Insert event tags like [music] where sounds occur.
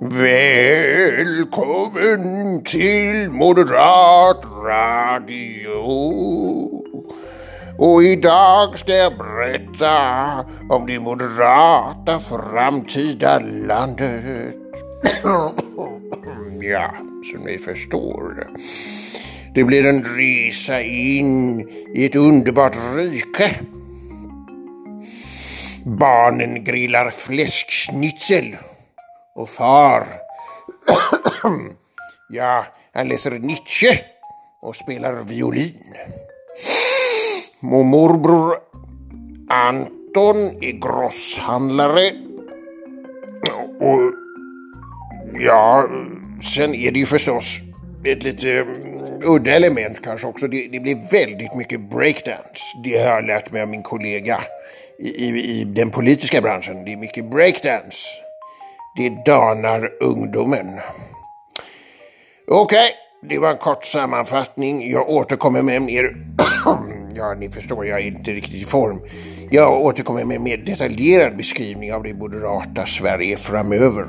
Välkommen till Moderat Radio. Och idag ska jag berätta om det moderata framtida landet. ja, som ni förstår. Det blir en resa in i ett underbart rike. Barnen grillar fläskschnitzel och far, ja, han läser Nietzsche och spelar violin. Och morbror Anton är grosshandlare. Och ja, sen är det ju förstås ett lite mm, udda element kanske också. Det, det blir väldigt mycket breakdance. Det har jag lärt mig av min kollega i, i, i den politiska branschen. Det är mycket breakdance. Det danar ungdomen. Okej, okay, det var en kort sammanfattning. Jag återkommer med mer... [clears throat] ja, ni förstår, jag är inte riktigt i form. Jag återkommer med en mer detaljerad beskrivning av det moderata Sverige framöver.